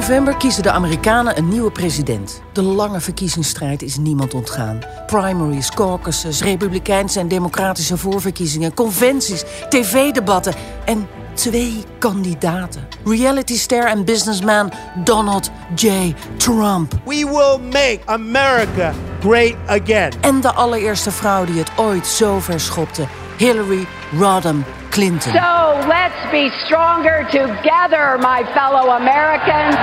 november kiezen de Amerikanen een nieuwe president. De lange verkiezingsstrijd is niemand ontgaan. Primaries, caucuses, republikeinse en democratische voorverkiezingen, conventies, tv-debatten en twee kandidaten. Reality star en businessman Donald J. Trump. We will make America great again. En de allereerste vrouw die het ooit zo ver schopte, Hillary Rodham Clinton. So let's be stronger together, my fellow Americans.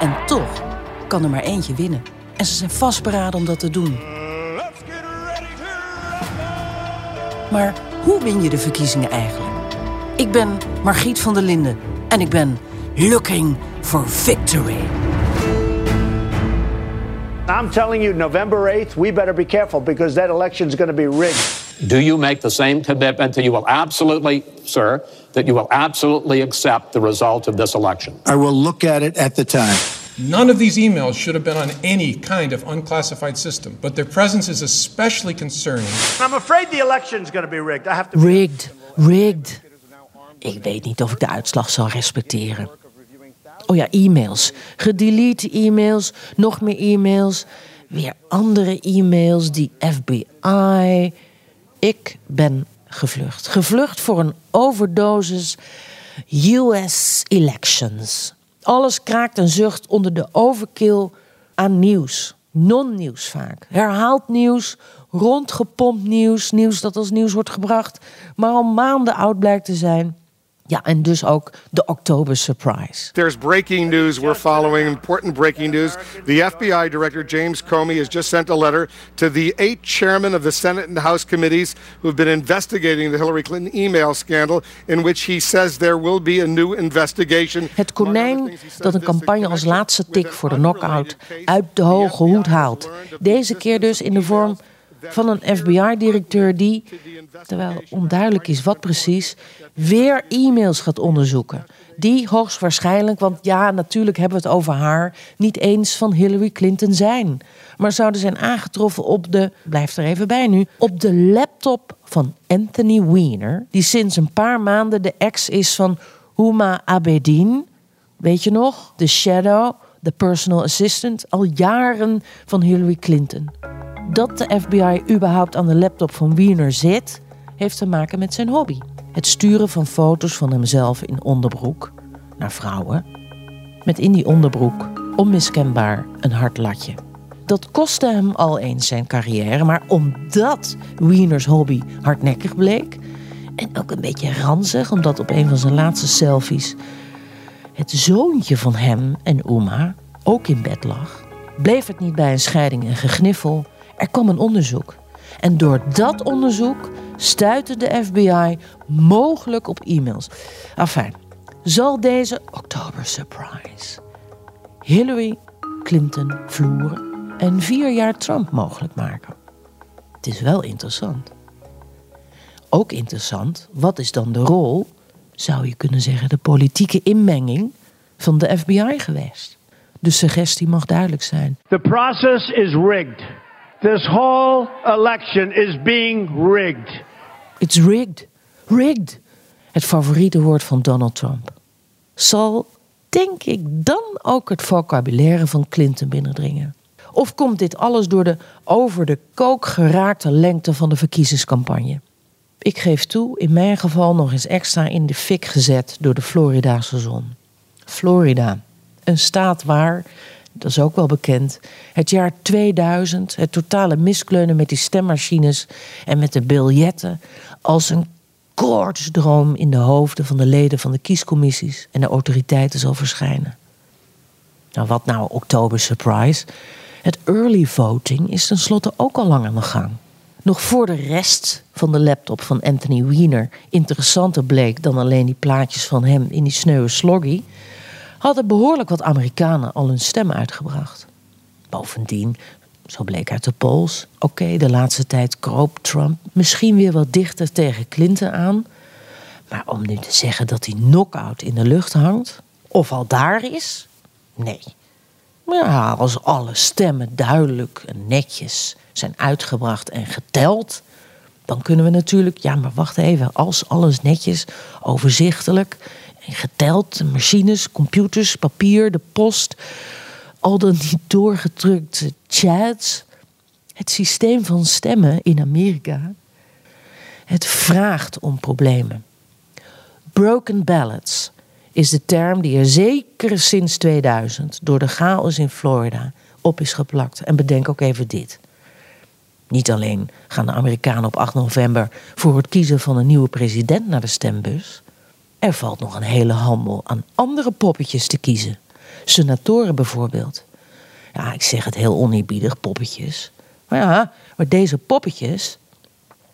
En toch kan er maar eentje winnen. En ze zijn vastberaden om dat te doen. Maar hoe win je de verkiezingen eigenlijk? Ik ben Margriet van der Linden en ik ben looking for victory. I'm telling you, November 8th, we better be careful because that election is going to be rigged. Do you make the same commitment that you will absolutely, sir, that you will absolutely accept the result of this election? I will look at it at the time. None of these emails should have been on any kind of unclassified system, but their presence is especially concerning. I'm afraid the election is going to be rigged. I have to. Rigged, rigged. Ik weet niet of ik de uitslag zal respecteren. Oh ja, e-mails. Gedelete e-mails, nog meer e-mails, weer andere e-mails, die FBI. Ik ben gevlucht. Gevlucht voor een overdosis US elections. Alles kraakt en zucht onder de overkill aan nieuws. Non-nieuws vaak. Herhaald nieuws, rondgepompt nieuws. Nieuws dat als nieuws wordt gebracht, maar al maanden oud blijkt te zijn. Ja, en dus ook de Oktober Surprise. There's breaking news we're following, important breaking news. The FBI Director James Comey has just sent a letter to the eight chairmen of the Senate and House committees who have been investigating the Hillary Clinton email scandal, in which he says there will be a new investigation. Het konijn dat een campagne als laatste tik voor de knockout uit de hoge hoed haalt. Deze keer dus in de vorm van een FBI-directeur die, terwijl onduidelijk is wat precies, weer e-mails gaat onderzoeken. Die hoogstwaarschijnlijk, want ja, natuurlijk hebben we het over haar, niet eens van Hillary Clinton zijn. Maar zouden zijn aangetroffen op de, blijf er even bij nu, op de laptop van Anthony Weiner, die sinds een paar maanden de ex is van Huma Abedin. Weet je nog? De Shadow, de personal assistant, al jaren van Hillary Clinton. Dat de FBI überhaupt aan de laptop van Wiener zit, heeft te maken met zijn hobby. Het sturen van foto's van hemzelf in onderbroek naar vrouwen. Met in die onderbroek onmiskenbaar een hard latje. Dat kostte hem al eens zijn carrière, maar omdat Wieners hobby hardnekkig bleek en ook een beetje ranzig, omdat op een van zijn laatste selfies het zoontje van hem en Uma ook in bed lag, bleef het niet bij een scheiding en gegniffel. Er kwam een onderzoek. En door dat onderzoek stuitte de FBI mogelijk op e-mails. Enfin, zal deze Oktober Surprise Hillary Clinton vloeren en vier jaar Trump mogelijk maken? Het is wel interessant. Ook interessant, wat is dan de rol, zou je kunnen zeggen, de politieke inmenging van de FBI geweest? De suggestie mag duidelijk zijn. The process is rigged. This whole election is being rigged. It's rigged. Rigged. Het favoriete woord van Donald Trump. Zal, denk ik, dan ook het vocabulaire van Clinton binnendringen? Of komt dit alles door de over de kook geraakte lengte van de verkiezingscampagne? Ik geef toe, in mijn geval nog eens extra in de fik gezet door de Floridaanse zon. Florida, een staat waar, dat is ook wel bekend, het jaar 2000, het totale miskleunen met die stemmachines en met de biljetten, als een koortsdroom in de hoofden van de leden van de kiescommissies en de autoriteiten zal verschijnen. Nou, wat nou Oktober Surprise? Het early voting is tenslotte ook al lang aan de gang. Nog voor de rest van de laptop van Anthony Weiner interessanter bleek dan alleen die plaatjes van hem in die sneuwe sloggy, hadden behoorlijk wat Amerikanen al hun stem uitgebracht. Bovendien, zo bleek uit de polls, oké, de laatste tijd kroop Trump misschien weer wat dichter tegen Clinton aan. Maar om nu te zeggen dat hij knock-out in de lucht hangt, of al daar is, nee. Maar ja, als alle stemmen duidelijk en netjes zijn uitgebracht en geteld, dan kunnen we natuurlijk, ja, maar wacht even, als alles netjes, overzichtelijk geteld, machines, computers, papier, de post, al dan niet doorgedrukte chats. Het systeem van stemmen in Amerika. Het vraagt om problemen. Broken ballots is de term die er zeker sinds 2000 door de chaos in Florida op is geplakt. En bedenk ook even dit. Niet alleen gaan de Amerikanen op 8 november voor het kiezen van een nieuwe president naar de stembus. Er valt nog een hele handel aan andere poppetjes te kiezen. Senatoren bijvoorbeeld. Ja, ik zeg het heel oneerbiedig, poppetjes. Maar ja, maar deze poppetjes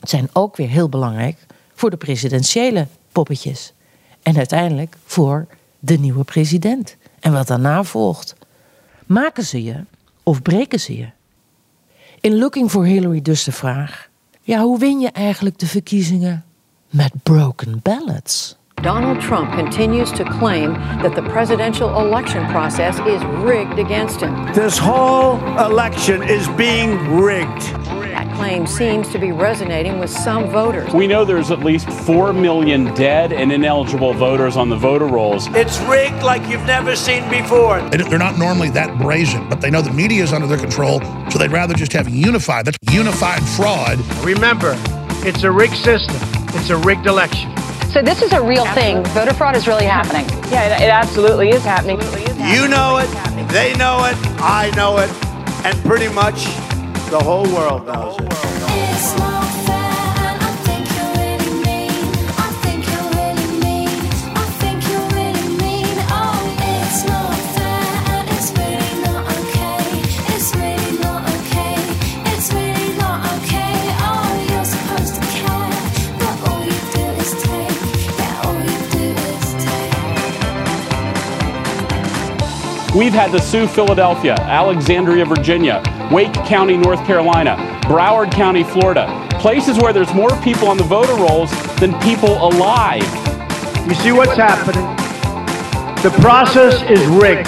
zijn ook weer heel belangrijk voor de presidentiële poppetjes. En uiteindelijk voor de nieuwe president. En wat daarna volgt. Maken ze je of breken ze je? In Looking for Hillary dus de vraag: ja, hoe win je eigenlijk de verkiezingen met broken ballots? Donald Trump continues to claim that the presidential election process is rigged against him. This whole election is being rigged. That claim seems to be resonating with some voters. We know there's at least 4 million dead and ineligible voters on the voter rolls. It's rigged like you've never seen before. They're not normally that brazen, but they know the media is under their control, so they'd rather just have unified. That's unified fraud. Remember, it's a rigged system. It's a rigged election. So this is a real thing. Voter fraud is really happening. Yeah, it, it absolutely is happening. You know it, they know it, I know it, and pretty much the whole world knows it. We've had to sue Philadelphia, Alexandria, Virginia, Wake County, North Carolina, Broward County, Florida, places where there's more people on the voter rolls than people alive. You see what's happening? The process is rigged.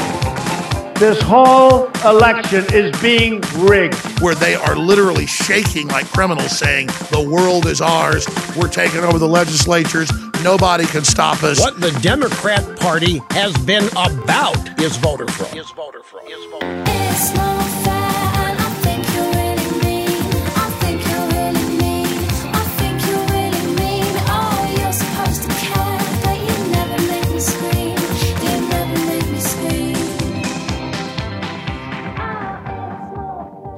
This whole election is being rigged. Where they are literally shaking like criminals, saying, The world is ours. We're taking over the legislatures. Nobody can stop us. What the Democrat Party has been about is voter fraud. Is voter fraud. Is voter fraud. It's not fair, and I think you're really mean. I think you're really mean. I think you're really mean. Oh, you're supposed to care, but you never make me scream. You never make me scream.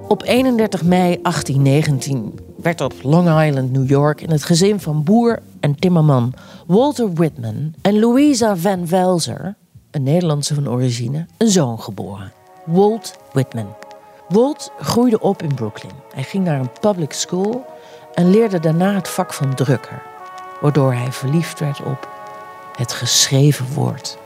Op 31 mei 1819 werd op Long Island, New York, in het gezin van boer en timmerman Walter Whitman en Louisa Van Velzer, een Nederlandse van origine, een zoon geboren. Walt Whitman. Walt groeide op in Brooklyn. Hij ging naar een public school en leerde daarna het vak van drukker, waardoor hij verliefd werd op het geschreven woord.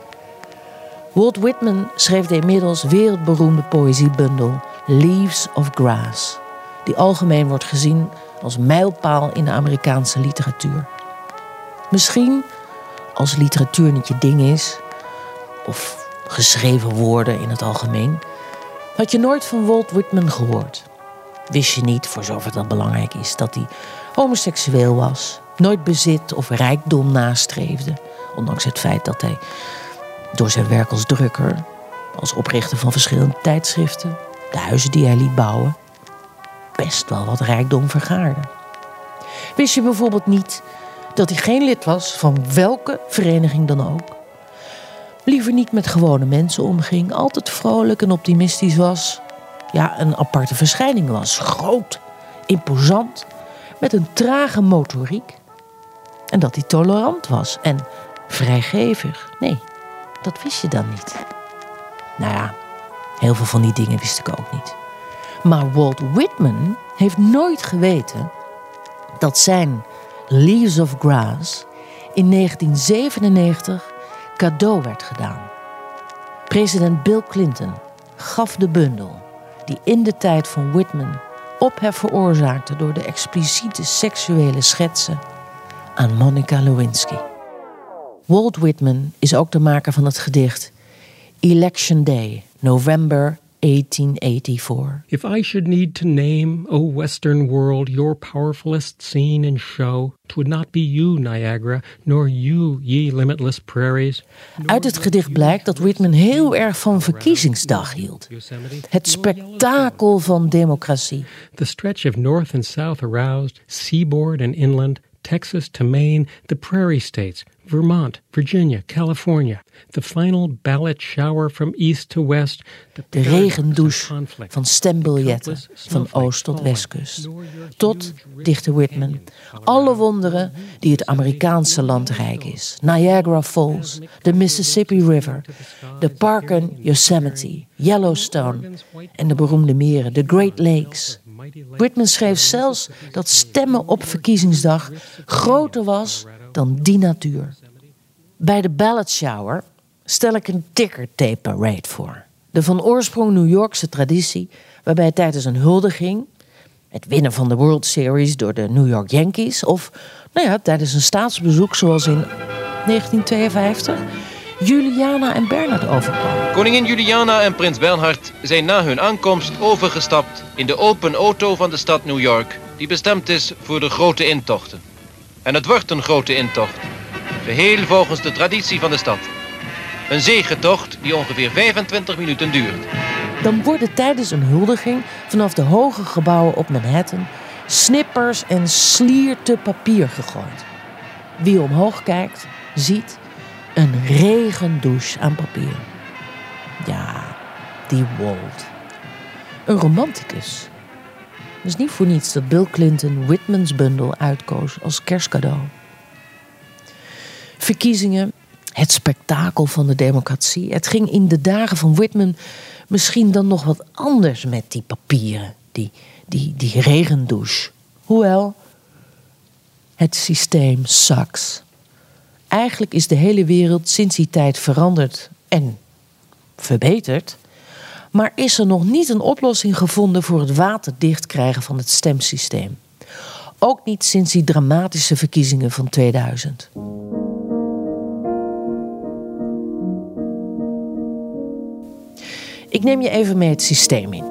Walt Whitman schreef de inmiddels wereldberoemde poëziebundel Leaves of Grass, die algemeen wordt gezien als mijlpaal in de Amerikaanse literatuur. Misschien als literatuur niet je ding is, of geschreven woorden in het algemeen, had je nooit van Walt Whitman gehoord. Wist je niet, voor zover dat belangrijk is, dat hij homoseksueel was, nooit bezit of rijkdom nastreefde, ondanks het feit dat hij door zijn werk als drukker, als oprichter van verschillende tijdschriften, de huizen die hij liet bouwen, best wel wat rijkdom vergaarde. Wist je bijvoorbeeld niet dat hij geen lid was van welke vereniging dan ook? Liever niet met gewone mensen omging, altijd vrolijk en optimistisch was. Ja, een aparte verschijning was. Groot, imposant, met een trage motoriek. En dat hij tolerant was en vrijgevig. Nee, dat wist je dan niet. Nou ja, heel veel van die dingen wist ik ook niet. Maar Walt Whitman heeft nooit geweten dat zijn Leaves of Grass in 1997 cadeau werd gedaan. President Bill Clinton gaf de bundel, die in de tijd van Whitman ophef veroorzaakte door de expliciete seksuele schetsen, aan Monica Lewinsky. Walt Whitman is ook de maker van het gedicht Election Day, November 1884. If I should need to name, O Western world, your powerfulest scene and show, 'twould not be you, Niagara, nor you, ye limitless prairies. Uit het gedicht blijkt dat Whitman heel erg van verkiezingsdag hield. Het spektakel van democratie. The stretch of north and south aroused, seaboard and inland, Texas to Maine, the prairie states, Vermont, Virginia, California. The final ballot shower from east to west. The De regendouche van stembiljetten van oost tot westkust. Tot, dichter Whitman, alle wonderen die het Amerikaanse landrijk is. Niagara Falls, de Mississippi River, de parken Yosemite, Yellowstone en de beroemde meren, de Great Lakes. Whitman schreef zelfs dat stemmen op verkiezingsdag groter was dan die natuur. Bij de ballot shower stel ik een ticker tape parade voor. De van oorsprong New Yorkse traditie waarbij tijdens een huldiging, het winnen van de World Series door de New York Yankees of nou ja, tijdens een staatsbezoek zoals in 1952, Juliana en Bernard overkwamen. Koningin Juliana en prins Bernhard zijn na hun aankomst overgestapt in de open auto van de stad New York, die bestemd is voor de grote intochten. En het wordt een grote intocht, geheel volgens de traditie van de stad. Een zegentocht die ongeveer 25 minuten duurt. Dan worden tijdens een huldiging vanaf de hoge gebouwen op Manhattan snippers en slierten papier gegooid. Wie omhoog kijkt, ziet een regendouche aan papier. Ja, die Walt. Een romanticus. Het is niet voor niets dat Bill Clinton Whitman's bundel uitkoos als kerstcadeau. Verkiezingen, het spektakel van de democratie. Het ging in de dagen van Whitman misschien dan nog wat anders met die papieren, die, die, die regendouche. Hoewel, het systeem sucks. Eigenlijk is de hele wereld sinds die tijd veranderd en verbeterd. Maar is er nog niet een oplossing gevonden voor het waterdicht krijgen van het stemsysteem? Ook niet sinds die dramatische verkiezingen van 2000. Ik neem je even mee het systeem in.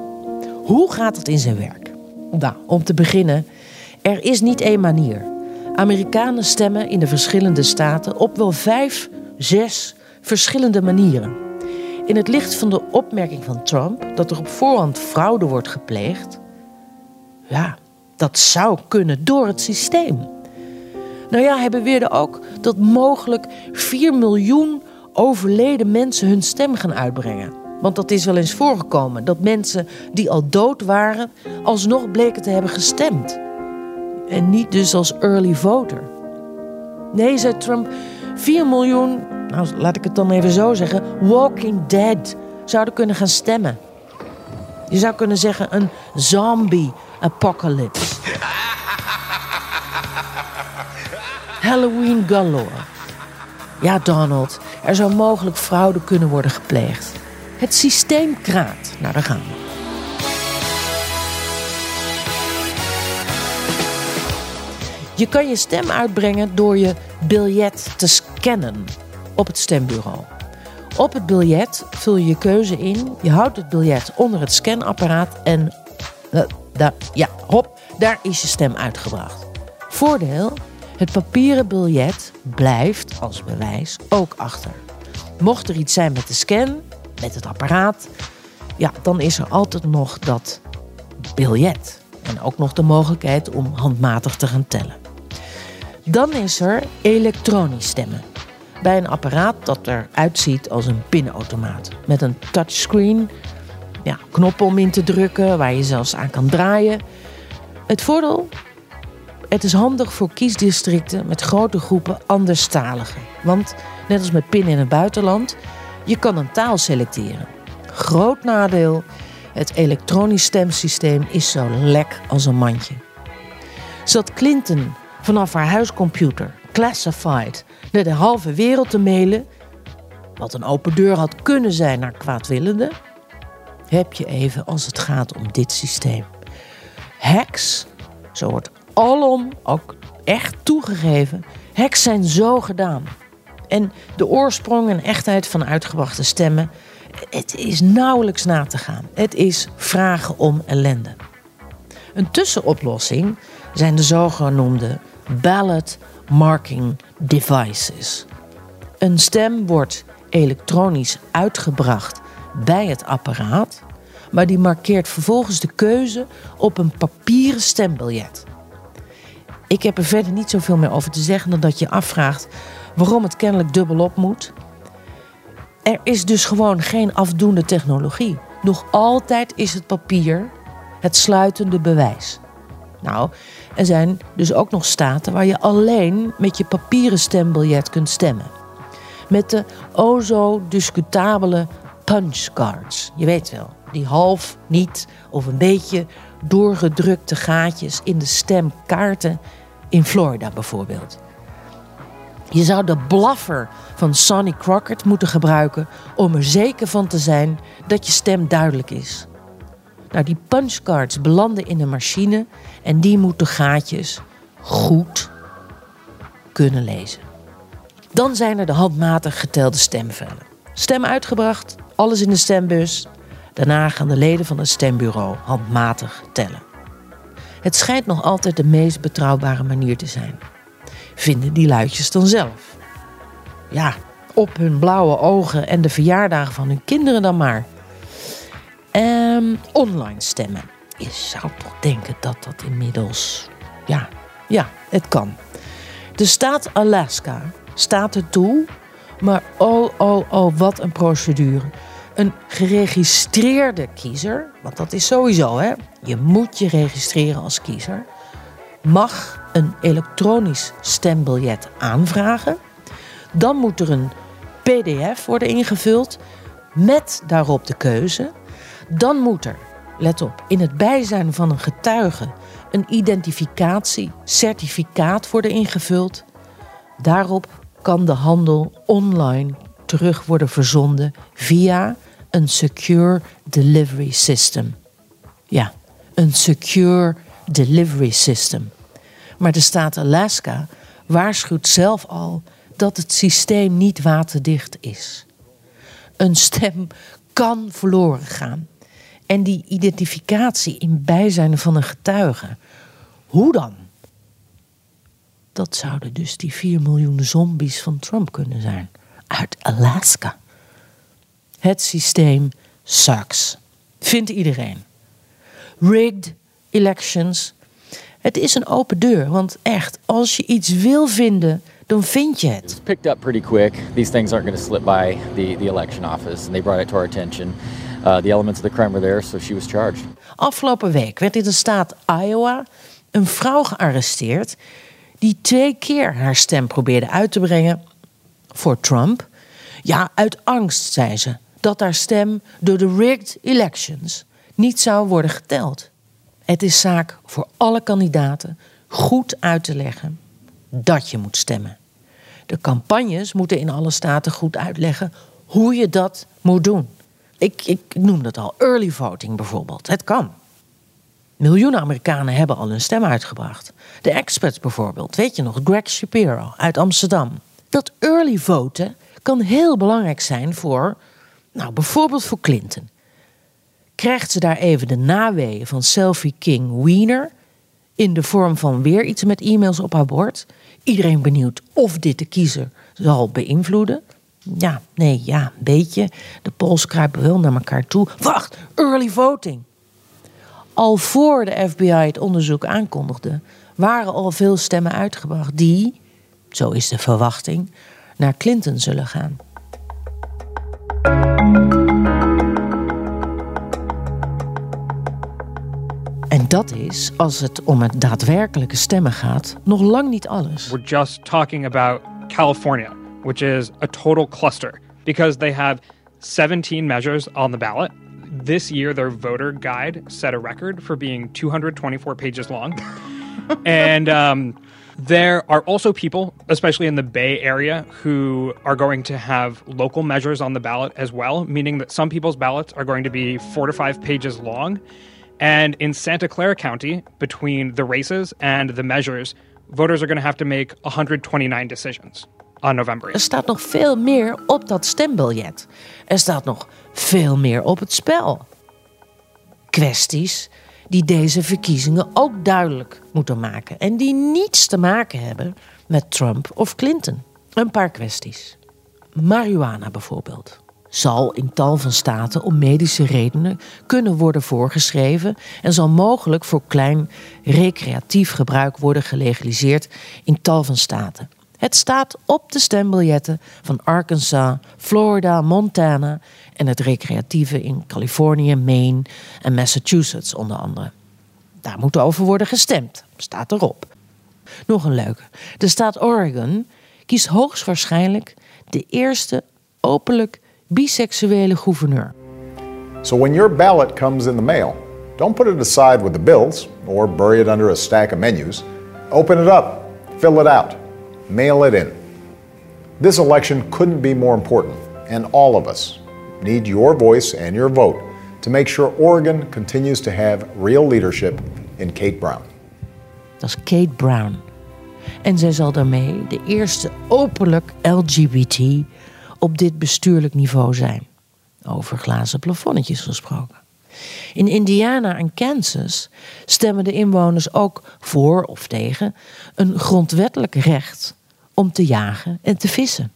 Hoe gaat het in zijn werk? Nou, om te beginnen, er is niet één manier. Amerikanen stemmen in de verschillende staten op wel vijf, zes verschillende manieren. In het licht van de opmerking van Trump dat er op voorhand fraude wordt gepleegd, ja, dat zou kunnen door het systeem. Nou ja, hij beweerde ook dat mogelijk 4 miljoen overleden mensen hun stem gaan uitbrengen. Want dat is wel eens voorgekomen, dat mensen die al dood waren, alsnog bleken te hebben gestemd. En niet dus als early voter. Nee, zei Trump, 4 miljoen, nou laat ik het dan even zo zeggen, walking dead zouden kunnen gaan stemmen. Je zou kunnen zeggen een zombie apocalypse. Halloween galore. Ja, Donald, er zou mogelijk fraude kunnen worden gepleegd. Het systeem kraakt. Nou, daar gaan we. Je kan je stem uitbrengen door je biljet te scannen op het stembureau. Op het biljet vul je je keuze in. Je houdt het biljet onder het scanapparaat en eh, ja, hop, daar is je stem uitgebracht. Voordeel, het papieren biljet blijft als bewijs ook achter. Mocht er iets zijn met de scan, met het apparaat, ja, dan is er altijd nog dat biljet. En ook nog de mogelijkheid om handmatig te gaan tellen. Dan is er elektronisch stemmen. Bij een apparaat dat eruit ziet als een pinautomaat. Met een touchscreen, ja, knoppen om in te drukken, waar je zelfs aan kan draaien. Het voordeel? Het is handig voor kiesdistricten met grote groepen anderstaligen. Want, net als met pinnen in het buitenland, je kan een taal selecteren. Groot nadeel, het elektronisch stemsysteem is zo lek als een mandje. Zat Clinton vanaf haar huiscomputer, classified, naar de halve wereld te mailen, wat een open deur had kunnen zijn naar kwaadwillenden, heb je even als het gaat om dit systeem. Hacks, zo wordt alom ook echt toegegeven, hacks zijn zo gedaan. En de oorsprong en echtheid van uitgebrachte stemmen Het is nauwelijks na te gaan. Het is vragen om ellende. Een tussenoplossing zijn de zogenoemde ballot marking devices. Een stem wordt elektronisch uitgebracht bij het apparaat, maar die markeert vervolgens de keuze op een papieren stembiljet. Ik heb er verder niet zoveel meer over te zeggen dan dat je afvraagt waarom het kennelijk dubbelop moet. Er is dus gewoon geen afdoende technologie. Nog altijd is het papier het sluitende bewijs. Nou, er zijn dus ook nog staten waar je alleen met je papieren stembiljet kunt stemmen. Met de o zo discutabele punchcards. Je weet wel, die half, niet of een beetje doorgedrukte gaatjes in de stemkaarten in Florida bijvoorbeeld. Je zou de blaffer van Sonny Crockett moeten gebruiken om er zeker van te zijn dat je stem duidelijk is. Nou, die punchcards belanden in een machine en die moet de gaatjes goed kunnen lezen. Dan zijn er de handmatig getelde stemvellen. Stem uitgebracht, alles in de stembus. Daarna gaan de leden van het stembureau handmatig tellen. Het schijnt nog altijd de meest betrouwbare manier te zijn. Vinden die luidjes dan zelf? Ja, op hun blauwe ogen en de verjaardagen van hun kinderen dan maar. Ehm, online stemmen. Je zou toch denken dat dat inmiddels. Ja, ja, het kan. De staat Alaska staat er toe, maar oh, oh, oh, wat een procedure. Een geregistreerde kiezer, want dat is sowieso, hè? Je moet je registreren als kiezer. Mag een elektronisch stembiljet aanvragen. Dan moet er een PDF worden ingevuld met daarop de keuze. Dan moet er, let op, in het bijzijn van een getuige een identificatiecertificaat worden ingevuld. Daarop kan de handel online terug worden verzonden via een Secure Delivery System. Ja, een Secure Delivery System. Maar de staat Alaska waarschuwt zelf al dat het systeem niet waterdicht is. Een stem kan verloren gaan. En die identificatie in bijzijn van een getuige. Hoe dan? Dat zouden dus die 4 miljoen zombies van Trump kunnen zijn. Uit Alaska. Het systeem sucks. Vindt iedereen. Rigged elections. Het is een open deur, want echt, als je iets wil vinden, dan vind je het. picked up pretty quick. These things aren't going to slip by the, the election office, and they brought it to our attention. The elements of the crime were there, so she was charged. Afgelopen week werd in de staat Iowa een vrouw gearresteerd die twee keer haar stem probeerde uit te brengen voor Trump. Ja, uit angst, zei ze, dat haar stem door de rigged elections niet zou worden geteld. Het is zaak voor alle kandidaten goed uit te leggen dat je moet stemmen. De campagnes moeten in alle staten goed uitleggen hoe je dat moet doen. Ik, ik noem dat al early voting bijvoorbeeld. Het kan. Miljoenen Amerikanen hebben al hun stem uitgebracht. De experts bijvoorbeeld, weet je nog, Greg Shapiro uit Amsterdam. Dat early voten kan heel belangrijk zijn voor, nou bijvoorbeeld voor Clinton. Krijgt ze daar even de naweeën van Selfie King Wiener in de vorm van weer iets met e-mails op haar bord? Iedereen benieuwd of dit de kiezer zal beïnvloeden? Ja, nee, ja, een beetje. De polls kruipen wel naar elkaar toe. Wacht, early voting. Al voor de FBI het onderzoek aankondigde, waren al veel stemmen uitgebracht die, zo is de verwachting, naar Clinton zullen gaan. En dat is, als het om het daadwerkelijke stemmen gaat, nog lang niet alles. We're just talking about California, which is a total cluster because they have 17 measures on the ballot. This year, their voter guide set a record for being 224 pages long. and um, there are also people, especially in the Bay Area, who are going to have local measures on the ballot as well, meaning that some people's ballots are going to be four to five pages long. And in Santa Clara County, between the races and the measures, voters are going to have to make 129 decisions. November Er staat nog veel meer op dat stembiljet. Er staat nog veel meer op het spel. Kwesties die deze verkiezingen ook duidelijk moeten maken. En die niets te maken hebben met Trump of Clinton. Een paar kwesties. Marihuana bijvoorbeeld zal in tal van staten om medische redenen kunnen worden voorgeschreven en zal mogelijk voor klein recreatief gebruik worden gelegaliseerd in tal van staten. Het staat op de stembiljetten van Arkansas, Florida, Montana en het recreatieve in Californië, Maine en Massachusetts onder andere. Daar moet over worden gestemd, staat erop. Nog een leuke. De staat Oregon kiest hoogstwaarschijnlijk de eerste openlijk biseksuele gouverneur. So when your ballot comes in the mail, don't put it aside with the bills or bury it under a stack of menus. Open it up, fill it out, mail it in. This election couldn't be more important, and all of us need your voice and your vote to make sure Oregon continues to have real leadership in Kate Brown. Dat is Kate Brown. En zij zal daarmee de eerste openlijk LGBT op dit bestuurlijk niveau zijn. Over glazen plafonnetjes gesproken. In Indiana en Kansas stemmen de inwoners ook voor of tegen een grondwettelijk recht om te jagen en te vissen.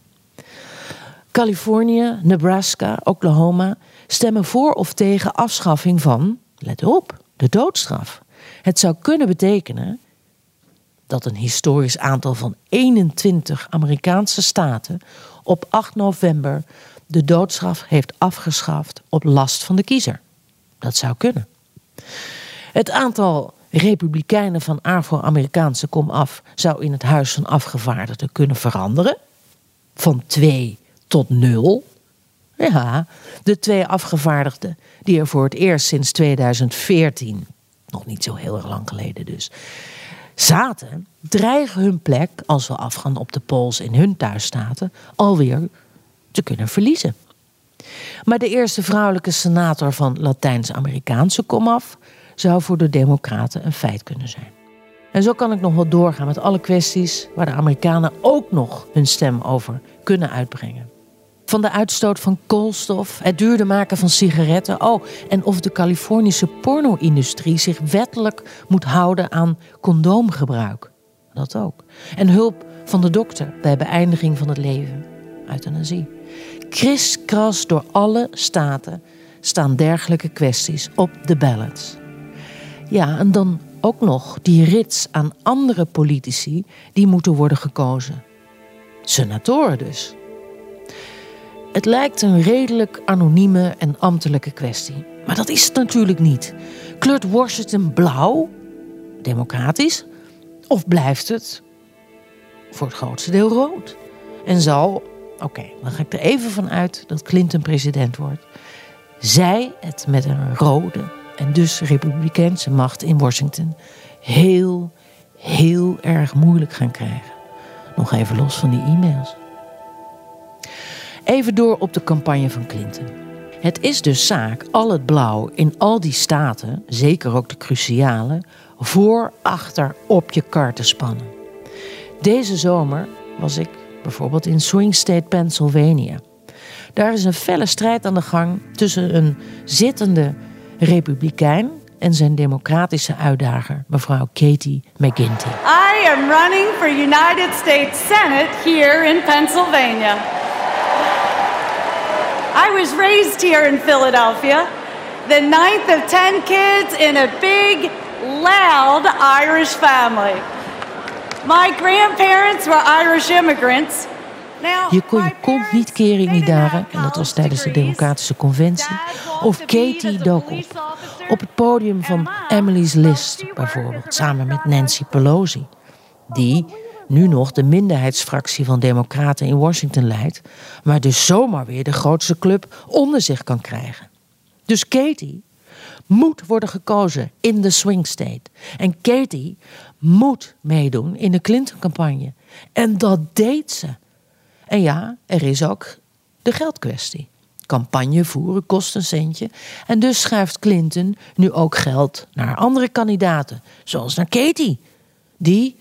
Californië, Nebraska, Oklahoma stemmen voor of tegen afschaffing van, let op, de doodstraf. Het zou kunnen betekenen dat een historisch aantal van 21 Amerikaanse staten op 8 november de doodstraf heeft afgeschaft op last van de kiezer. Dat zou kunnen. Het aantal republikeinen van Afro-Amerikaanse komaf zou in het Huis van Afgevaardigden kunnen veranderen. Van 2 tot 0. Ja, de twee afgevaardigden die er voor het eerst sinds 2014, nog niet zo heel erg lang geleden dus, zaten, dreigen hun plek, als we afgaan op de polls in hun thuisstaten, alweer te kunnen verliezen. Maar de eerste vrouwelijke senator van Latijns-Amerikaanse komaf zou voor de Democraten een feit kunnen zijn. En zo kan ik nog wel doorgaan met alle kwesties waar de Amerikanen ook nog hun stem over kunnen uitbrengen. Van de uitstoot van koolstof, het duurder maken van sigaretten. Oh, en of de Californische porno-industrie zich wettelijk moet houden aan condoomgebruik. Dat ook. En hulp van de dokter bij beëindiging van het leven. Euthanasie. Kriskras door alle staten staan dergelijke kwesties op de ballots. Ja, en dan ook nog die rits aan andere politici die moeten worden gekozen. Senatoren dus. Het lijkt een redelijk anonieme en ambtelijke kwestie. Maar dat is het natuurlijk niet. Kleurt Washington blauw, democratisch, of blijft het voor het grootste deel rood? En zal, oké, dan ga ik er even van uit dat Clinton president wordt, zij het met een rode en dus republikeinse macht in Washington heel, heel erg moeilijk gaan krijgen. Nog even los van die e-mails. Even door op de campagne van Clinton. Het is dus zaak al het blauw in al die staten, zeker ook de cruciale, voor, achter op je kar te spannen. Deze zomer was ik bijvoorbeeld in Swing State, Pennsylvania. Daar is een felle strijd aan de gang tussen een zittende republikein en zijn democratische uitdager, mevrouw Katie McGinty. I am running for United States Senate here in Pennsylvania. I was raised here in Philadelphia, the ninth of ten kids in a big, loud Irish family. My grandparents were Irish immigrants. Je kon je niet keren in die dagen, en dat was tijdens de Democratische Conventie. Of Katie dook op. Op het podium van Emily's List bijvoorbeeld, samen met Nancy Pelosi. Die nu nog de minderheidsfractie van Democraten in Washington leidt, maar dus zomaar weer de grootste club onder zich kan krijgen. Dus Katie moet worden gekozen in de swing state. En Katie moet meedoen in de Clinton-campagne. En dat deed ze. En ja, er is ook de geldkwestie. Campagne voeren kost een centje. En dus schuift Clinton nu ook geld naar andere kandidaten. Zoals naar Katie. Die,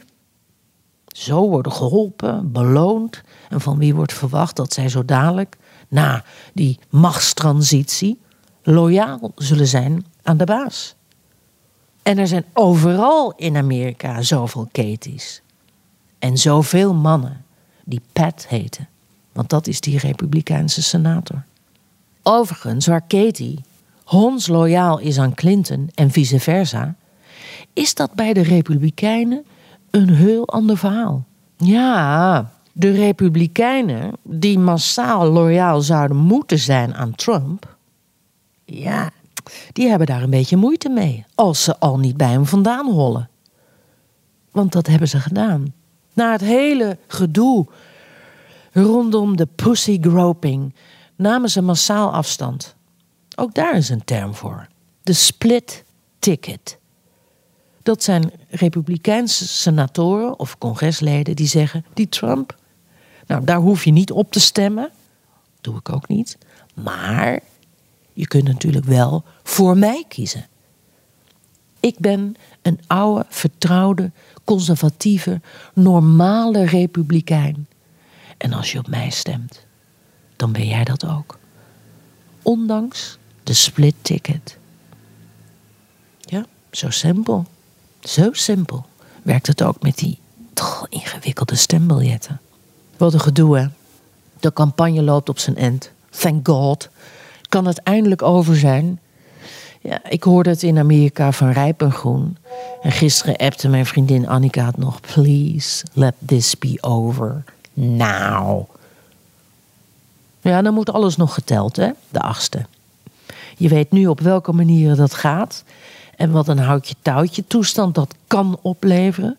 Zo worden geholpen, beloond en van wie wordt verwacht dat zij zo dadelijk, na die machtstransitie, loyaal zullen zijn aan de baas. En er zijn overal in Amerika zoveel Katies. En zoveel mannen die Pat heten. Want dat is die Republikeinse senator. Overigens, waar Katie hondsloyaal is aan Clinton en vice versa, is dat bij de Republikeinen een heel ander verhaal. Ja, de Republikeinen, die massaal loyaal zouden moeten zijn aan Trump, ja, die hebben daar een beetje moeite mee. Als ze al niet bij hem vandaan hollen. Want dat hebben ze gedaan. Na het hele gedoe rondom de pussy groping namen ze massaal afstand. Ook daar is een term voor. De split ticket. Dat zijn republikeinse senatoren of congresleden die zeggen: die Trump, nou daar hoef je niet op te stemmen. Doe ik ook niet. Maar je kunt natuurlijk wel voor mij kiezen. Ik ben een oude, vertrouwde, conservatieve, normale republikein. En als je op mij stemt, dan ben jij dat ook. Ondanks de split ticket. Ja, zo simpel. Zo simpel werkt het ook met die toch ingewikkelde stembiljetten. Wat een gedoe, hè? De campagne loopt op zijn end. Thank God. Kan het eindelijk over zijn? Ja, ik hoorde het in Amerika van rijp en. En gisteren appte mijn vriendin Annika het nog. Please, let this be over. Now. Ja, dan moet alles nog geteld, hè? De achtste. Je weet nu op welke manieren dat gaat. En wat een houtje-touwtje toestand dat kan opleveren.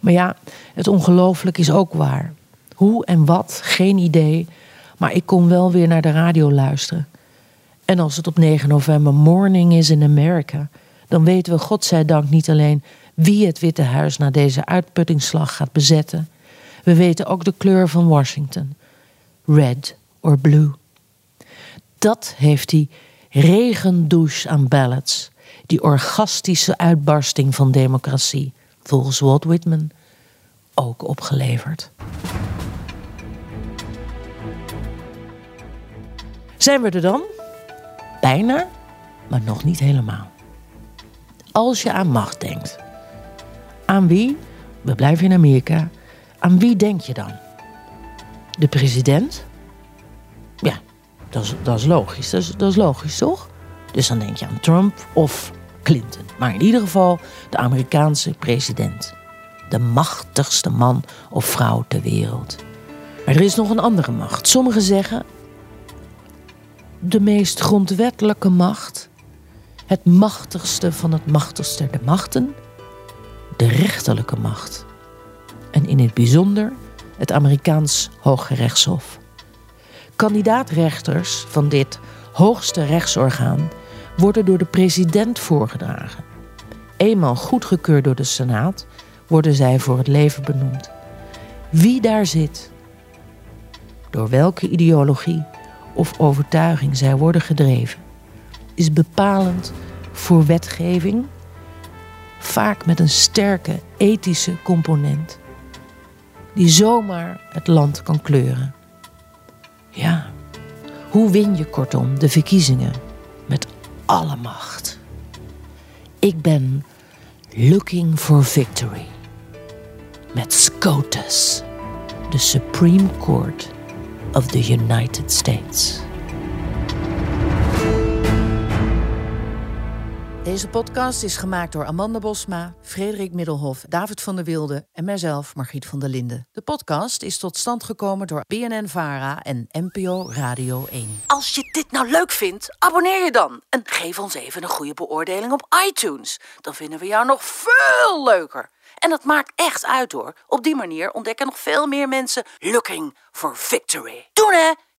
Maar ja, het ongelooflijk is ook waar. Hoe en wat, geen idee. Maar ik kon wel weer naar de radio luisteren. En als het op 9 november morning is in Amerika, dan weten we godzijdank niet alleen wie het Witte Huis na deze uitputtingsslag gaat bezetten. We weten ook de kleur van Washington: red or blue. Dat heeft die regendouche aan ballots, die orgastische uitbarsting van democratie, volgens Walt Whitman, ook opgeleverd. Zijn we er dan? Bijna, maar nog niet helemaal. Als je aan macht denkt, aan wie, we blijven in Amerika, aan wie denk je dan? De president? Ja, dat is, dat is logisch. Dat is, dat is logisch, toch? Dus dan denk je aan Trump of Clinton. Maar in ieder geval de Amerikaanse president. De machtigste man of vrouw ter wereld. Maar er is nog een andere macht. Sommigen zeggen de meest grondwettelijke macht, het machtigste van het machtigste der machten, de rechterlijke macht. En in het bijzonder het Amerikaans Hoge Rechtshof. Kandidaatrechters van dit hoogste rechtsorgaan worden door de president voorgedragen. Eenmaal goedgekeurd door de Senaat worden zij voor het leven benoemd. Wie daar zit, door welke ideologie of overtuiging zij worden gedreven, is bepalend voor wetgeving, vaak met een sterke ethische component, die zomaar het land kan kleuren. Ja, hoe win je kortom de verkiezingen met alle macht? Ik ben looking for victory met SCOTUS, de Supreme Court of the United States. Deze podcast is gemaakt door Amanda Bosma, Frederik Middelhof, David van der Wilde en mijzelf, Margriet van der Linden. De podcast is tot stand gekomen door BNN Vara en NPO Radio 1. Als je dit nou leuk vindt, abonneer je dan en geef ons even een goede beoordeling op iTunes. Dan vinden we jou nog veel leuker. En dat maakt echt uit hoor. Op die manier ontdekken nog veel meer mensen looking for victory. Doen hè!